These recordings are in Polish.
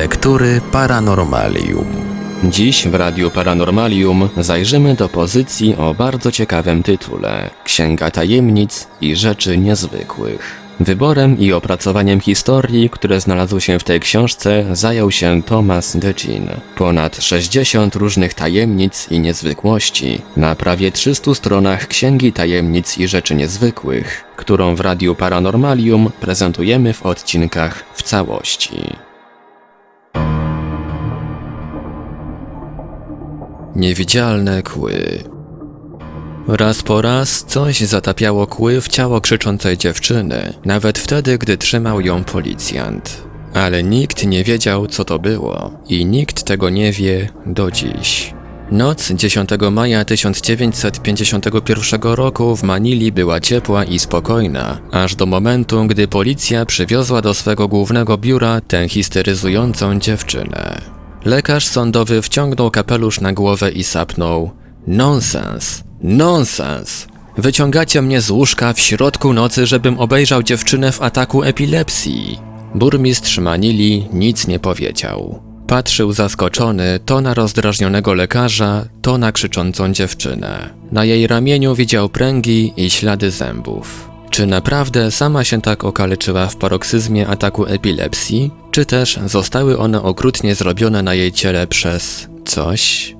Lektury Paranormalium. Dziś w Radiu Paranormalium zajrzymy do pozycji o bardzo ciekawym tytule Księga Tajemnic i Rzeczy Niezwykłych. Wyborem i opracowaniem historii, które znalazły się w tej książce, zajął się Thomas Decin. Ponad 60 różnych tajemnic i niezwykłości na prawie 300 stronach Księgi Tajemnic i Rzeczy Niezwykłych, którą w Radiu Paranormalium prezentujemy w odcinkach w całości. Niewidzialne kły. Raz po raz coś zatapiało kły w ciało krzyczącej dziewczyny, nawet wtedy, gdy trzymał ją policjant. Ale nikt nie wiedział, co to było i nikt tego nie wie do dziś. Noc 10 maja 1951 roku w Manili była ciepła i spokojna, aż do momentu, gdy policja przywiozła do swego głównego biura tę histeryzującą dziewczynę. Lekarz sądowy wciągnął kapelusz na głowę i sapnął: Nonsens, nonsens! Wyciągacie mnie z łóżka w środku nocy, żebym obejrzał dziewczynę w ataku epilepsji. Burmistrz Manili nic nie powiedział. Patrzył zaskoczony to na rozdrażnionego lekarza, to na krzyczącą dziewczynę. Na jej ramieniu widział pręgi i ślady zębów. Czy naprawdę sama się tak okaleczyła w paroksyzmie ataku epilepsji, czy też zostały one okrutnie zrobione na jej ciele przez coś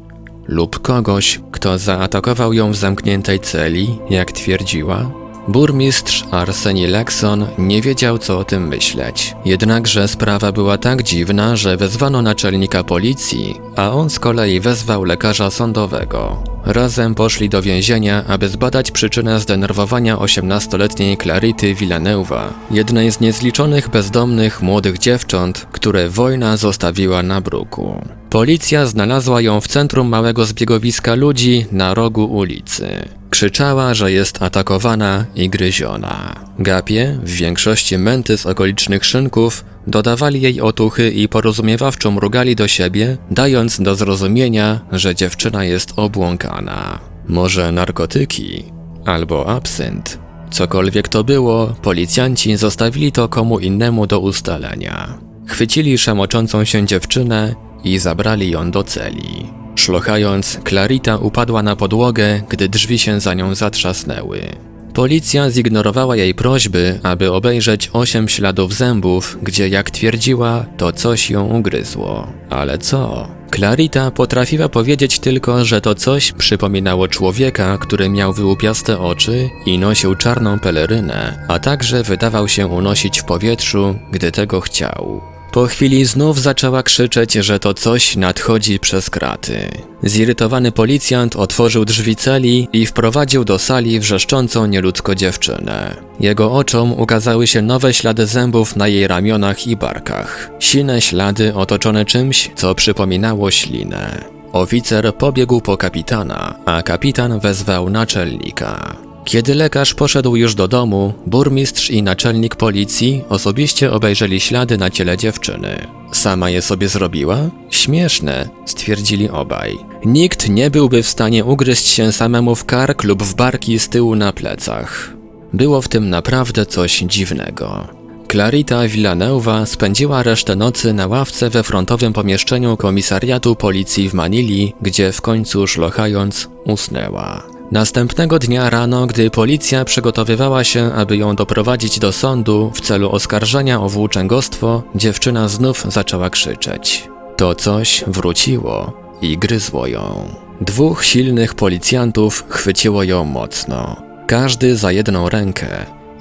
lub kogoś, kto zaatakował ją w zamkniętej celi, jak twierdziła? Burmistrz Arseni Lexon nie wiedział, co o tym myśleć. Jednakże sprawa była tak dziwna, że wezwano naczelnika policji, a on z kolei wezwał lekarza sądowego. Razem poszli do więzienia, aby zbadać przyczynę zdenerwowania 18-letniej Clarity Villaneuva, jednej z niezliczonych bezdomnych młodych dziewcząt, które wojna zostawiła na bruku. Policja znalazła ją w centrum małego zbiegowiska ludzi na rogu ulicy. Krzyczała, że jest atakowana i gryziona. Gapie, w większości męty z okolicznych szynków, dodawali jej otuchy i porozumiewawczo mrugali do siebie, dając do zrozumienia, że dziewczyna jest obłąkana. Może narkotyki albo absynt. Cokolwiek to było, policjanci zostawili to komu innemu do ustalenia. Chwycili szamoczącą się dziewczynę i zabrali ją do celi. Szlochając, Clarita upadła na podłogę, gdy drzwi się za nią zatrzasnęły. Policja zignorowała jej prośby, aby obejrzeć osiem śladów zębów, gdzie jak twierdziła, to coś ją ugryzło. Ale co? Clarita potrafiła powiedzieć tylko, że to coś przypominało człowieka, który miał wyłupiaste oczy i nosił czarną pelerynę, a także wydawał się unosić w powietrzu, gdy tego chciał. Po chwili znów zaczęła krzyczeć, że to coś nadchodzi przez kraty. Zirytowany policjant otworzył drzwi celi i wprowadził do sali wrzeszczącą nieludzko dziewczynę. Jego oczom ukazały się nowe ślady zębów na jej ramionach i barkach. Sine ślady otoczone czymś, co przypominało ślinę. Oficer pobiegł po kapitana, a kapitan wezwał naczelnika. Kiedy lekarz poszedł już do domu, burmistrz i naczelnik policji osobiście obejrzeli ślady na ciele dziewczyny. Sama je sobie zrobiła? Śmieszne, stwierdzili obaj. Nikt nie byłby w stanie ugryźć się samemu w kark lub w barki z tyłu na plecach. Było w tym naprawdę coś dziwnego. Clarita Villaneuva spędziła resztę nocy na ławce we frontowym pomieszczeniu komisariatu policji w Manili, gdzie w końcu szlochając usnęła. Następnego dnia rano, gdy policja przygotowywała się, aby ją doprowadzić do sądu w celu oskarżenia o włóczęgostwo, dziewczyna znów zaczęła krzyczeć. To coś wróciło i gryzło ją. Dwóch silnych policjantów chwyciło ją mocno, każdy za jedną rękę.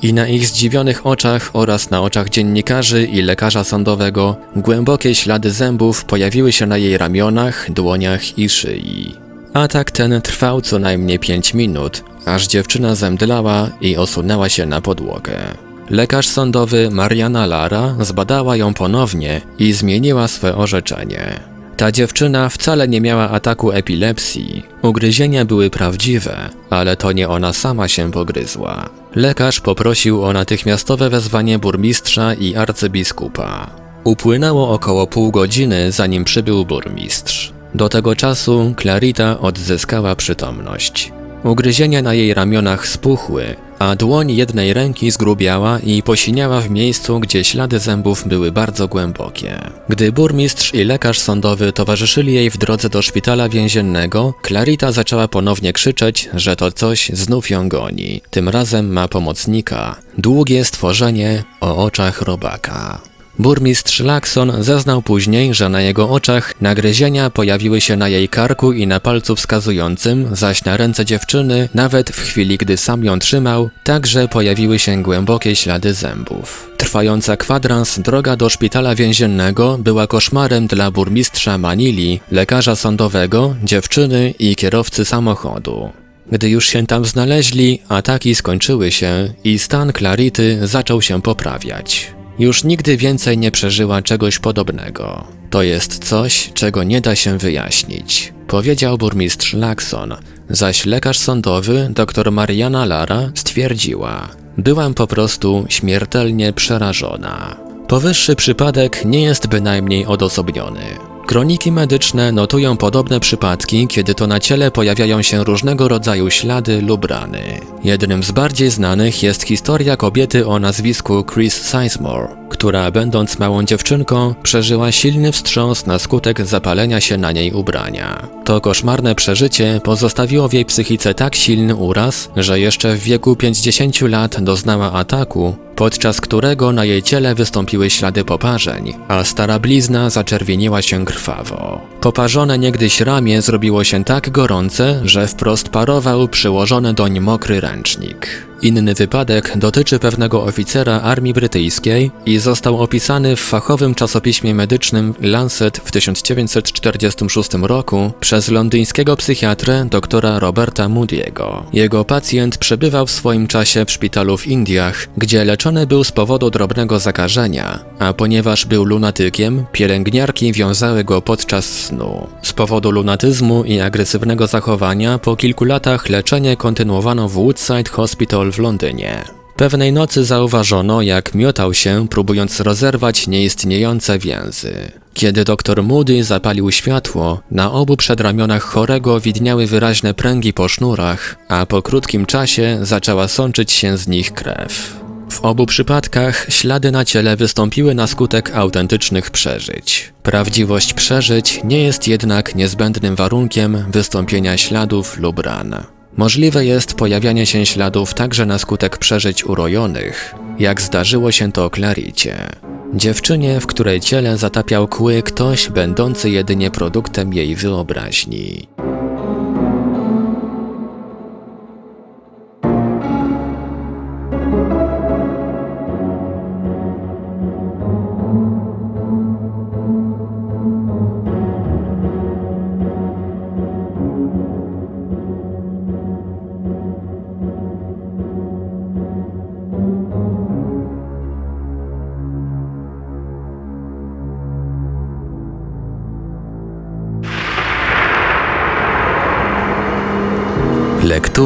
I na ich zdziwionych oczach oraz na oczach dziennikarzy i lekarza sądowego głębokie ślady zębów pojawiły się na jej ramionach, dłoniach i szyi. Atak ten trwał co najmniej 5 minut, aż dziewczyna zemdlała i osunęła się na podłogę. Lekarz sądowy Mariana Lara zbadała ją ponownie i zmieniła swe orzeczenie. Ta dziewczyna wcale nie miała ataku epilepsji. Ugryzienia były prawdziwe, ale to nie ona sama się pogryzła. Lekarz poprosił o natychmiastowe wezwanie burmistrza i arcybiskupa. Upłynęło około pół godziny, zanim przybył burmistrz. Do tego czasu Clarita odzyskała przytomność. Ugryzienia na jej ramionach spuchły, a dłoń jednej ręki zgrubiała i posiniała w miejscu, gdzie ślady zębów były bardzo głębokie. Gdy burmistrz i lekarz sądowy towarzyszyli jej w drodze do szpitala więziennego, Clarita zaczęła ponownie krzyczeć, że to coś znów ją goni. Tym razem ma pomocnika, długie stworzenie o oczach robaka. Burmistrz Lakson zeznał później, że na jego oczach nagryzienia pojawiły się na jej karku i na palcu wskazującym, zaś na ręce dziewczyny, nawet w chwili gdy sam ją trzymał, także pojawiły się głębokie ślady zębów. Trwająca kwadrans droga do szpitala więziennego była koszmarem dla burmistrza Manili, lekarza sądowego, dziewczyny i kierowcy samochodu. Gdy już się tam znaleźli, ataki skończyły się i stan Clarity zaczął się poprawiać. Już nigdy więcej nie przeżyła czegoś podobnego. To jest coś, czego nie da się wyjaśnić, powiedział burmistrz Lakson, zaś lekarz sądowy dr Mariana Lara stwierdziła: Byłam po prostu śmiertelnie przerażona. Powyższy przypadek nie jest bynajmniej odosobniony. Kroniki medyczne notują podobne przypadki, kiedy to na ciele pojawiają się różnego rodzaju ślady lub rany. Jednym z bardziej znanych jest historia kobiety o nazwisku Chris Sizemore, która będąc małą dziewczynką przeżyła silny wstrząs na skutek zapalenia się na niej ubrania. To koszmarne przeżycie pozostawiło w jej psychice tak silny uraz, że jeszcze w wieku 50 lat doznała ataku, podczas którego na jej ciele wystąpiły ślady poparzeń, a stara blizna zaczerwieniła się krwawo. Poparzone niegdyś ramię zrobiło się tak gorące, że wprost parował przyłożony doń mokry ręcznik. Inny wypadek dotyczy pewnego oficera armii brytyjskiej i został opisany w fachowym czasopiśmie medycznym Lancet w 1946 roku przez londyńskiego psychiatrę doktora Roberta Moody'ego. Jego pacjent przebywał w swoim czasie w szpitalu w Indiach, gdzie leczony był z powodu drobnego zakażenia, a ponieważ był lunatykiem, pielęgniarki wiązały go podczas snu. Z powodu lunatyzmu i agresywnego zachowania po kilku latach leczenie kontynuowano w Woodside Hospital w Londynie. Pewnej nocy zauważono, jak miotał się, próbując rozerwać nieistniejące więzy. Kiedy doktor Moody zapalił światło, na obu przedramionach chorego widniały wyraźne pręgi po sznurach, a po krótkim czasie zaczęła sączyć się z nich krew. W obu przypadkach ślady na ciele wystąpiły na skutek autentycznych przeżyć. Prawdziwość przeżyć nie jest jednak niezbędnym warunkiem wystąpienia śladów lub ran. Możliwe jest pojawianie się śladów także na skutek przeżyć urojonych, jak zdarzyło się to Claricie. Dziewczynie, w której ciele zatapiał kły ktoś będący jedynie produktem jej wyobraźni.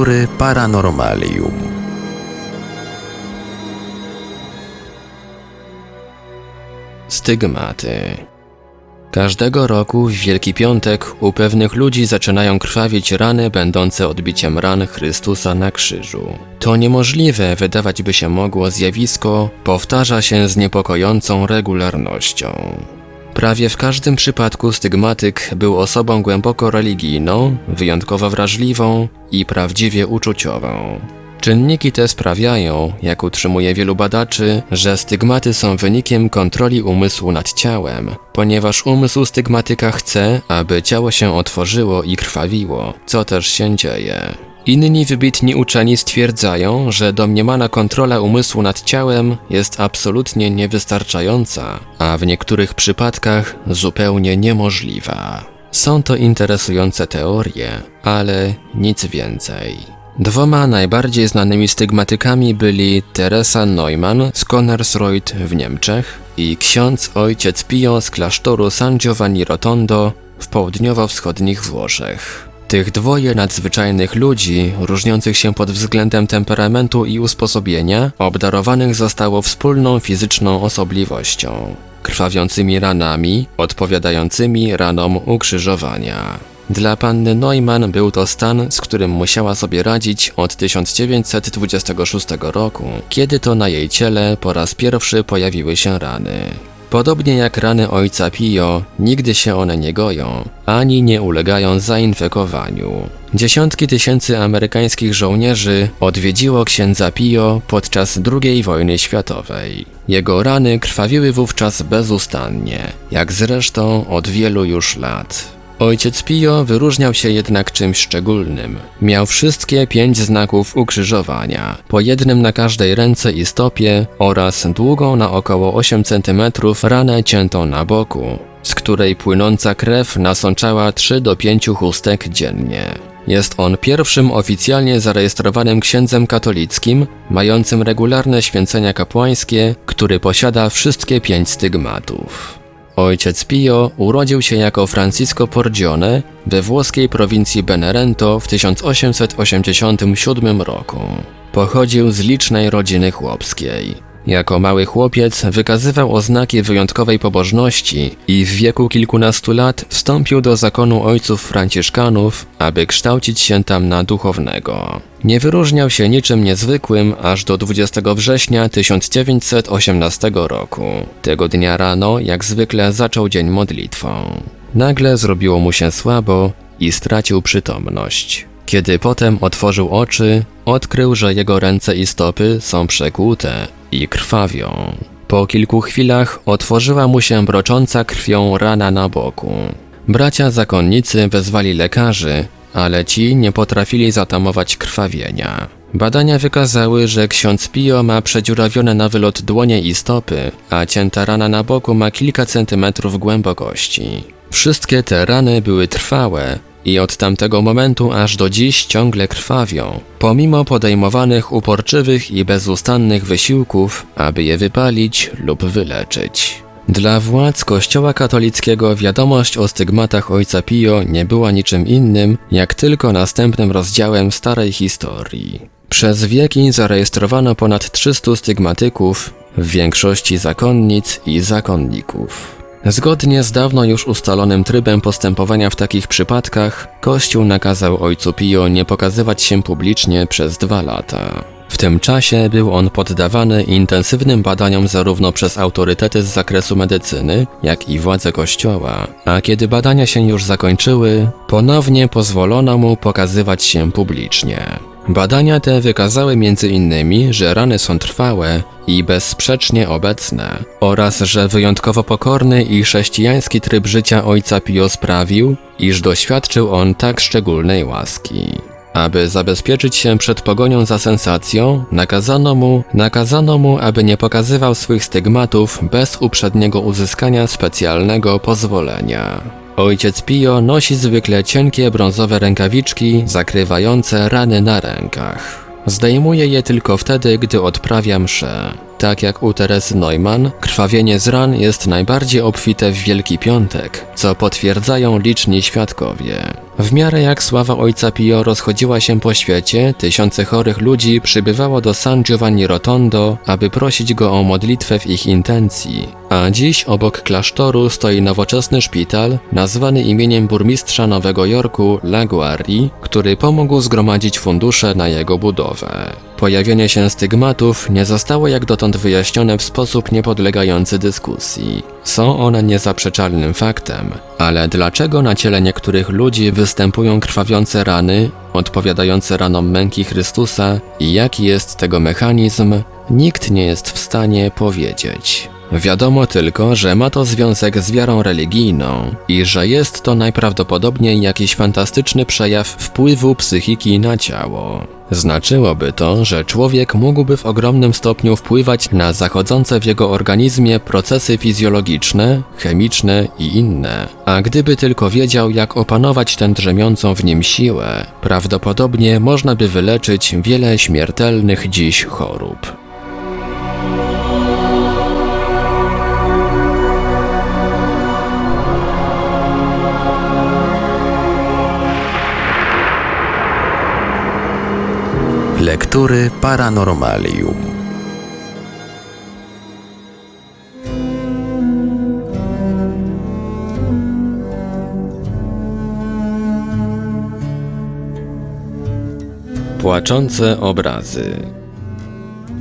Lektury Paranormalium. Stygmaty. Każdego roku w Wielki Piątek u pewnych ludzi zaczynają krwawić rany będące odbiciem ran Chrystusa na krzyżu. To niemożliwe, wydawać by się mogło zjawisko, powtarza się z niepokojącą regularnością. Prawie w każdym przypadku stygmatyk był osobą głęboko religijną, wyjątkowo wrażliwą i prawdziwie uczuciową. Czynniki te sprawiają, jak utrzymuje wielu badaczy, że stygmaty są wynikiem kontroli umysłu nad ciałem, ponieważ umysł stygmatyka chce, aby ciało się otworzyło i krwawiło, co też się dzieje. Inni wybitni uczeni stwierdzają, że domniemana kontrola umysłu nad ciałem jest absolutnie niewystarczająca, a w niektórych przypadkach zupełnie niemożliwa. Są to interesujące teorie, ale nic więcej. Dwoma najbardziej znanymi stygmatykami byli Teresa Neumann z Connersreuth w Niemczech i ksiądz ojciec Pio z klasztoru San Giovanni Rotondo w południowo-wschodnich Włoszech. Tych dwoje nadzwyczajnych ludzi, różniących się pod względem temperamentu i usposobienia, obdarowanych zostało wspólną fizyczną osobliwością krwawiącymi ranami, odpowiadającymi ranom ukrzyżowania. Dla panny Neumann był to stan, z którym musiała sobie radzić od 1926 roku, kiedy to na jej ciele po raz pierwszy pojawiły się rany. Podobnie jak rany ojca Pio, nigdy się one nie goją, ani nie ulegają zainfekowaniu. Dziesiątki tysięcy amerykańskich żołnierzy odwiedziło księdza Pio podczas II wojny światowej. Jego rany krwawiły wówczas bezustannie, jak zresztą od wielu już lat. Ojciec Pio wyróżniał się jednak czymś szczególnym. Miał wszystkie pięć znaków ukrzyżowania, po jednym na każdej ręce i stopie oraz długą na około 8 cm ranę ciętą na boku, z której płynąca krew nasączała 3 do 5 chustek dziennie. Jest on pierwszym oficjalnie zarejestrowanym księdzem katolickim, mającym regularne święcenia kapłańskie, który posiada wszystkie pięć stygmatów. Ojciec Pio urodził się jako Francisco Porgione we włoskiej prowincji Benevento w 1887 roku. Pochodził z licznej rodziny chłopskiej. Jako mały chłopiec wykazywał oznaki wyjątkowej pobożności i w wieku kilkunastu lat wstąpił do zakonu ojców franciszkanów, aby kształcić się tam na duchownego. Nie wyróżniał się niczym niezwykłym aż do 20 września 1918 roku. Tego dnia rano, jak zwykle, zaczął dzień modlitwą. Nagle zrobiło mu się słabo i stracił przytomność. Kiedy potem otworzył oczy, odkrył, że jego ręce i stopy są przekłute i krwawią. Po kilku chwilach otworzyła mu się brocząca krwią rana na boku. Bracia zakonnicy wezwali lekarzy, ale ci nie potrafili zatamować krwawienia. Badania wykazały, że ksiądz Pio ma przedziurawione na wylot dłonie i stopy, a cięta rana na boku ma kilka centymetrów głębokości. Wszystkie te rany były trwałe, i od tamtego momentu aż do dziś ciągle krwawią, pomimo podejmowanych uporczywych i bezustannych wysiłków, aby je wypalić lub wyleczyć. Dla władz Kościoła katolickiego wiadomość o stygmatach ojca Pio nie była niczym innym, jak tylko następnym rozdziałem starej historii. Przez wieki zarejestrowano ponad 300 stygmatyków, w większości zakonnic i zakonników. Zgodnie z dawno już ustalonym trybem postępowania w takich przypadkach, Kościół nakazał ojcu Pio nie pokazywać się publicznie przez dwa lata. W tym czasie był on poddawany intensywnym badaniom zarówno przez autorytety z zakresu medycyny, jak i władze kościoła, a kiedy badania się już zakończyły, ponownie pozwolono mu pokazywać się publicznie. Badania te wykazały m.in., że rany są trwałe i bezsprzecznie obecne oraz że wyjątkowo pokorny i chrześcijański tryb życia ojca Pio sprawił, iż doświadczył on tak szczególnej łaski. Aby zabezpieczyć się przed pogonią za sensacją, nakazano mu, nakazano mu, aby nie pokazywał swych stygmatów bez uprzedniego uzyskania specjalnego pozwolenia. Ojciec Pio nosi zwykle cienkie brązowe rękawiczki zakrywające rany na rękach. Zdejmuje je tylko wtedy, gdy odprawia mszę. Tak jak u Teresy Neumann, krwawienie z ran jest najbardziej obfite w Wielki Piątek, co potwierdzają liczni świadkowie. W miarę jak sława ojca Pio rozchodziła się po świecie, tysiące chorych ludzi przybywało do San Giovanni Rotondo, aby prosić go o modlitwę w ich intencji. A dziś obok klasztoru stoi nowoczesny szpital, nazwany imieniem burmistrza Nowego Jorku Laguardi, który pomógł zgromadzić fundusze na jego budowę. Pojawienie się stygmatów nie zostało jak dotąd wyjaśnione w sposób niepodlegający dyskusji. Są one niezaprzeczalnym faktem, ale dlaczego na ciele niektórych ludzi występują krwawiące rany, odpowiadające ranom męki Chrystusa i jaki jest tego mechanizm, nikt nie jest w stanie powiedzieć. Wiadomo tylko, że ma to związek z wiarą religijną i że jest to najprawdopodobniej jakiś fantastyczny przejaw wpływu psychiki na ciało. Znaczyłoby to, że człowiek mógłby w ogromnym stopniu wpływać na zachodzące w jego organizmie procesy fizjologiczne, chemiczne i inne. A gdyby tylko wiedział, jak opanować tę drzemiącą w nim siłę, prawdopodobnie można by wyleczyć wiele śmiertelnych dziś chorób. Lektury Paranormalium. Płaczące obrazy.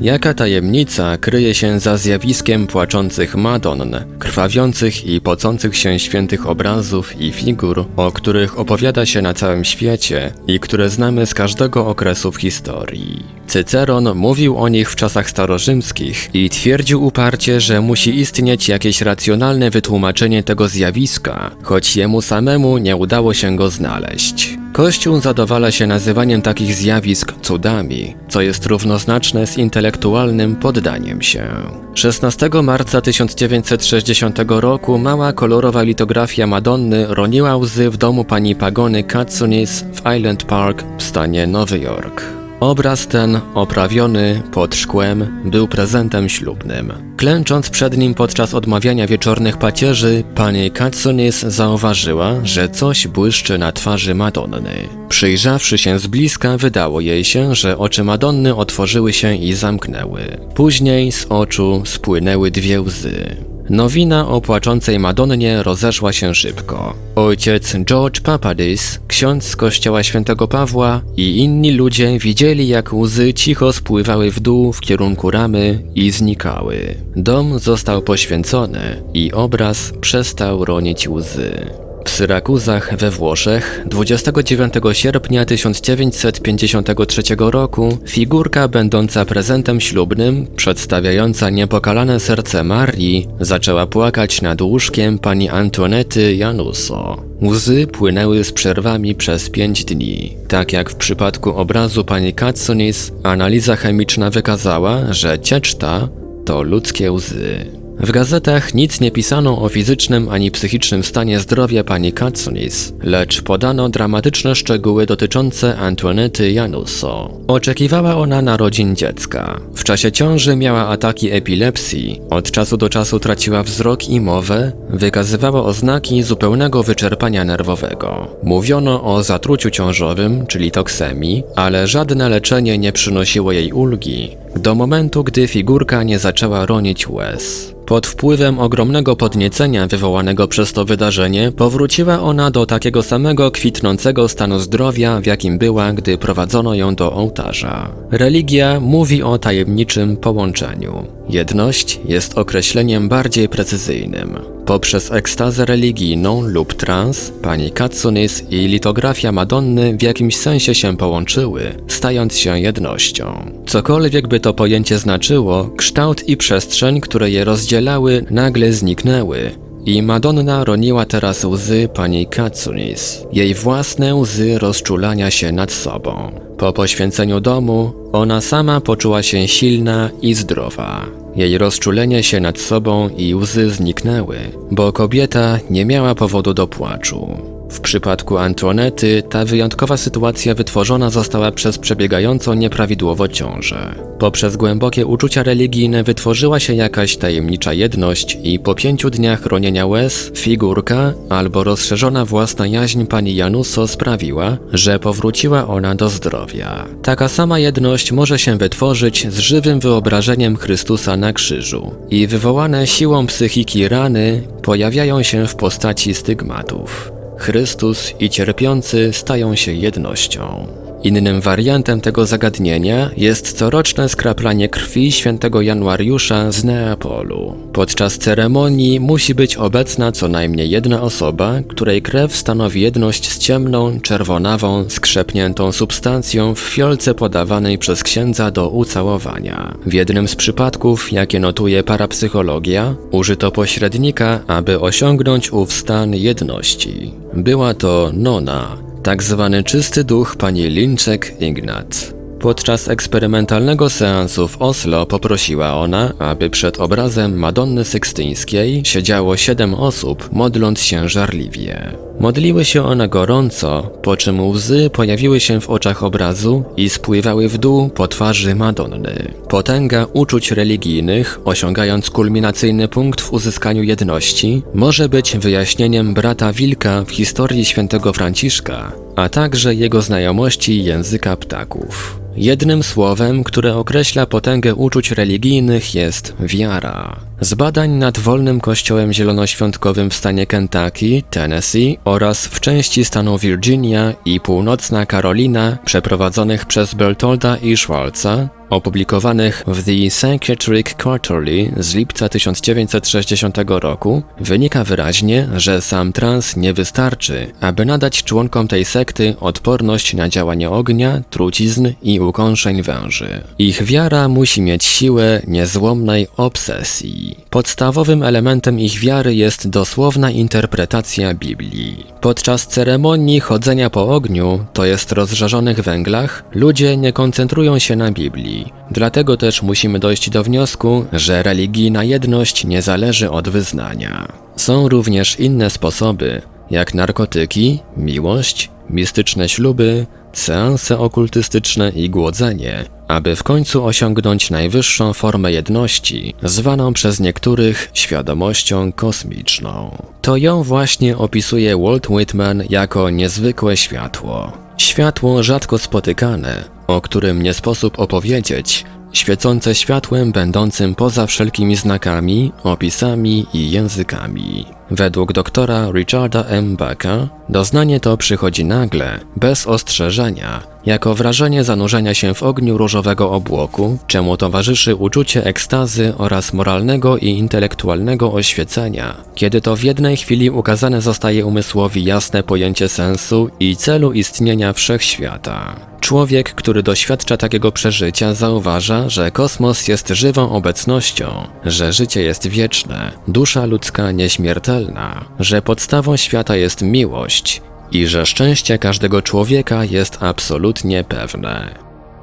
Jaka tajemnica kryje się za zjawiskiem płaczących Madonn, krwawiących i pocących się świętych obrazów i figur, o których opowiada się na całym świecie i które znamy z każdego okresu w historii. Cyceron mówił o nich w czasach starorzymskich i twierdził uparcie, że musi istnieć jakieś racjonalne wytłumaczenie tego zjawiska, choć jemu samemu nie udało się go znaleźć. Kościół zadowala się nazywaniem takich zjawisk cudami, co jest równoznaczne z intelektualnym poddaniem się. 16 marca 1960 roku mała kolorowa litografia Madonny roniła łzy w domu pani Pagony Katsunis w Island Park w stanie Nowy Jork. Obraz ten, oprawiony pod szkłem, był prezentem ślubnym. Klęcząc przed nim podczas odmawiania wieczornych pacierzy, pani Katsunis zauważyła, że coś błyszczy na twarzy Madonny. Przyjrzawszy się z bliska, wydało jej się, że oczy Madonny otworzyły się i zamknęły. Później z oczu spłynęły dwie łzy. Nowina o płaczącej Madonnie rozeszła się szybko. Ojciec George Papadis, ksiądz z kościoła świętego Pawła i inni ludzie widzieli jak łzy cicho spływały w dół w kierunku ramy i znikały. Dom został poświęcony i obraz przestał ronić łzy. W Syrakuzach we Włoszech 29 sierpnia 1953 roku figurka będąca prezentem ślubnym, przedstawiająca niepokalane serce Marii, zaczęła płakać nad łóżkiem pani Antonety Januso. Łzy płynęły z przerwami przez pięć dni. Tak jak w przypadku obrazu pani Katsunis, analiza chemiczna wykazała, że ciecz ta to ludzkie łzy. W gazetach nic nie pisano o fizycznym ani psychicznym stanie zdrowia pani Katsunis, lecz podano dramatyczne szczegóły dotyczące Antoinety Januso. Oczekiwała ona narodzin dziecka. W czasie ciąży miała ataki epilepsji, od czasu do czasu traciła wzrok i mowę, wykazywała oznaki zupełnego wyczerpania nerwowego. Mówiono o zatruciu ciążowym, czyli toksemii, ale żadne leczenie nie przynosiło jej ulgi, do momentu, gdy figurka nie zaczęła ronić łez. Pod wpływem ogromnego podniecenia wywołanego przez to wydarzenie, powróciła ona do takiego samego kwitnącego stanu zdrowia, w jakim była, gdy prowadzono ją do ołtarza. Religia mówi o tajemniczym połączeniu. Jedność jest określeniem bardziej precyzyjnym. Poprzez ekstazę religijną lub trans, pani Katsunis i litografia Madonny w jakimś sensie się połączyły, stając się jednością. Cokolwiek by to pojęcie znaczyło, kształt i przestrzeń, które je rozdzielały, nagle zniknęły, i Madonna roniła teraz łzy pani Katsunis, jej własne łzy rozczulania się nad sobą. Po poświęceniu domu, ona sama poczuła się silna i zdrowa. Jej rozczulenie się nad sobą i łzy zniknęły, bo kobieta nie miała powodu do płaczu. W przypadku Antoinety ta wyjątkowa sytuacja wytworzona została przez przebiegającą nieprawidłowo ciążę. Poprzez głębokie uczucia religijne wytworzyła się jakaś tajemnicza jedność i po pięciu dniach ronienia łez figurka albo rozszerzona własna jaźń pani Januso sprawiła, że powróciła ona do zdrowia. Taka sama jedność może się wytworzyć z żywym wyobrażeniem Chrystusa na krzyżu i wywołane siłą psychiki rany pojawiają się w postaci stygmatów. Chrystus i cierpiący stają się jednością. Innym wariantem tego zagadnienia jest coroczne skraplanie krwi świętego Januariusza z Neapolu. Podczas ceremonii musi być obecna co najmniej jedna osoba, której krew stanowi jedność z ciemną, czerwonawą, skrzepniętą substancją w fiolce podawanej przez księdza do ucałowania. W jednym z przypadków, jakie notuje parapsychologia, użyto pośrednika, aby osiągnąć ów stan jedności. Była to Nona, tak zwany czysty duch pani Linczek Ignat. Podczas eksperymentalnego seansu w Oslo poprosiła ona, aby przed obrazem Madonny Sykstyńskiej siedziało siedem osób, modląc się żarliwie. Modliły się one gorąco, po czym łzy pojawiły się w oczach obrazu i spływały w dół po twarzy Madonny. Potęga uczuć religijnych, osiągając kulminacyjny punkt w uzyskaniu jedności, może być wyjaśnieniem brata Wilka w historii świętego Franciszka, a także jego znajomości języka ptaków. Jednym słowem, które określa potęgę uczuć religijnych jest wiara. Z badań nad wolnym kościołem zielonoświątkowym w stanie Kentucky, Tennessee oraz w części stanu Virginia i północna Karolina przeprowadzonych przez Bertolda i Schwarza opublikowanych w The Psychiatric Quarterly z lipca 1960 roku, wynika wyraźnie, że sam trans nie wystarczy, aby nadać członkom tej sekty odporność na działanie ognia, trucizn i ukąszeń węży. Ich wiara musi mieć siłę niezłomnej obsesji. Podstawowym elementem ich wiary jest dosłowna interpretacja Biblii. Podczas ceremonii chodzenia po ogniu, to jest rozżarzonych węglach, ludzie nie koncentrują się na Biblii. Dlatego też musimy dojść do wniosku, że religijna jedność nie zależy od wyznania. Są również inne sposoby, jak narkotyki, miłość, mistyczne śluby, seanse okultystyczne i głodzenie, aby w końcu osiągnąć najwyższą formę jedności, zwaną przez niektórych świadomością kosmiczną. To ją właśnie opisuje Walt Whitman jako niezwykłe światło. Światło rzadko spotykane, o którym nie sposób opowiedzieć, świecące światłem będącym poza wszelkimi znakami, opisami i językami. Według doktora Richarda M. Bucka doznanie to przychodzi nagle, bez ostrzeżenia, jako wrażenie zanurzenia się w ogniu różowego obłoku, czemu towarzyszy uczucie ekstazy oraz moralnego i intelektualnego oświecenia, kiedy to w jednej chwili ukazane zostaje umysłowi jasne pojęcie sensu i celu istnienia wszechświata. Człowiek, który doświadcza takiego przeżycia, zauważa, że kosmos jest żywą obecnością, że życie jest wieczne, dusza ludzka nieśmiertelna, że podstawą świata jest miłość i że szczęście każdego człowieka jest absolutnie pewne.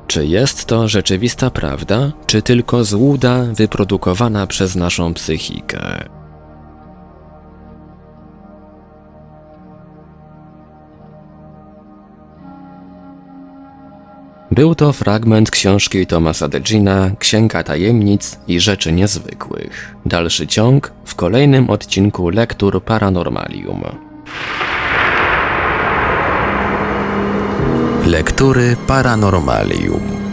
Czy jest to rzeczywista prawda, czy tylko złuda wyprodukowana przez naszą psychikę? Był to fragment książki Thomasa Degina Księga Tajemnic i Rzeczy Niezwykłych. Dalszy ciąg w kolejnym odcinku Lektur Paranormalium. Lektury Paranormalium.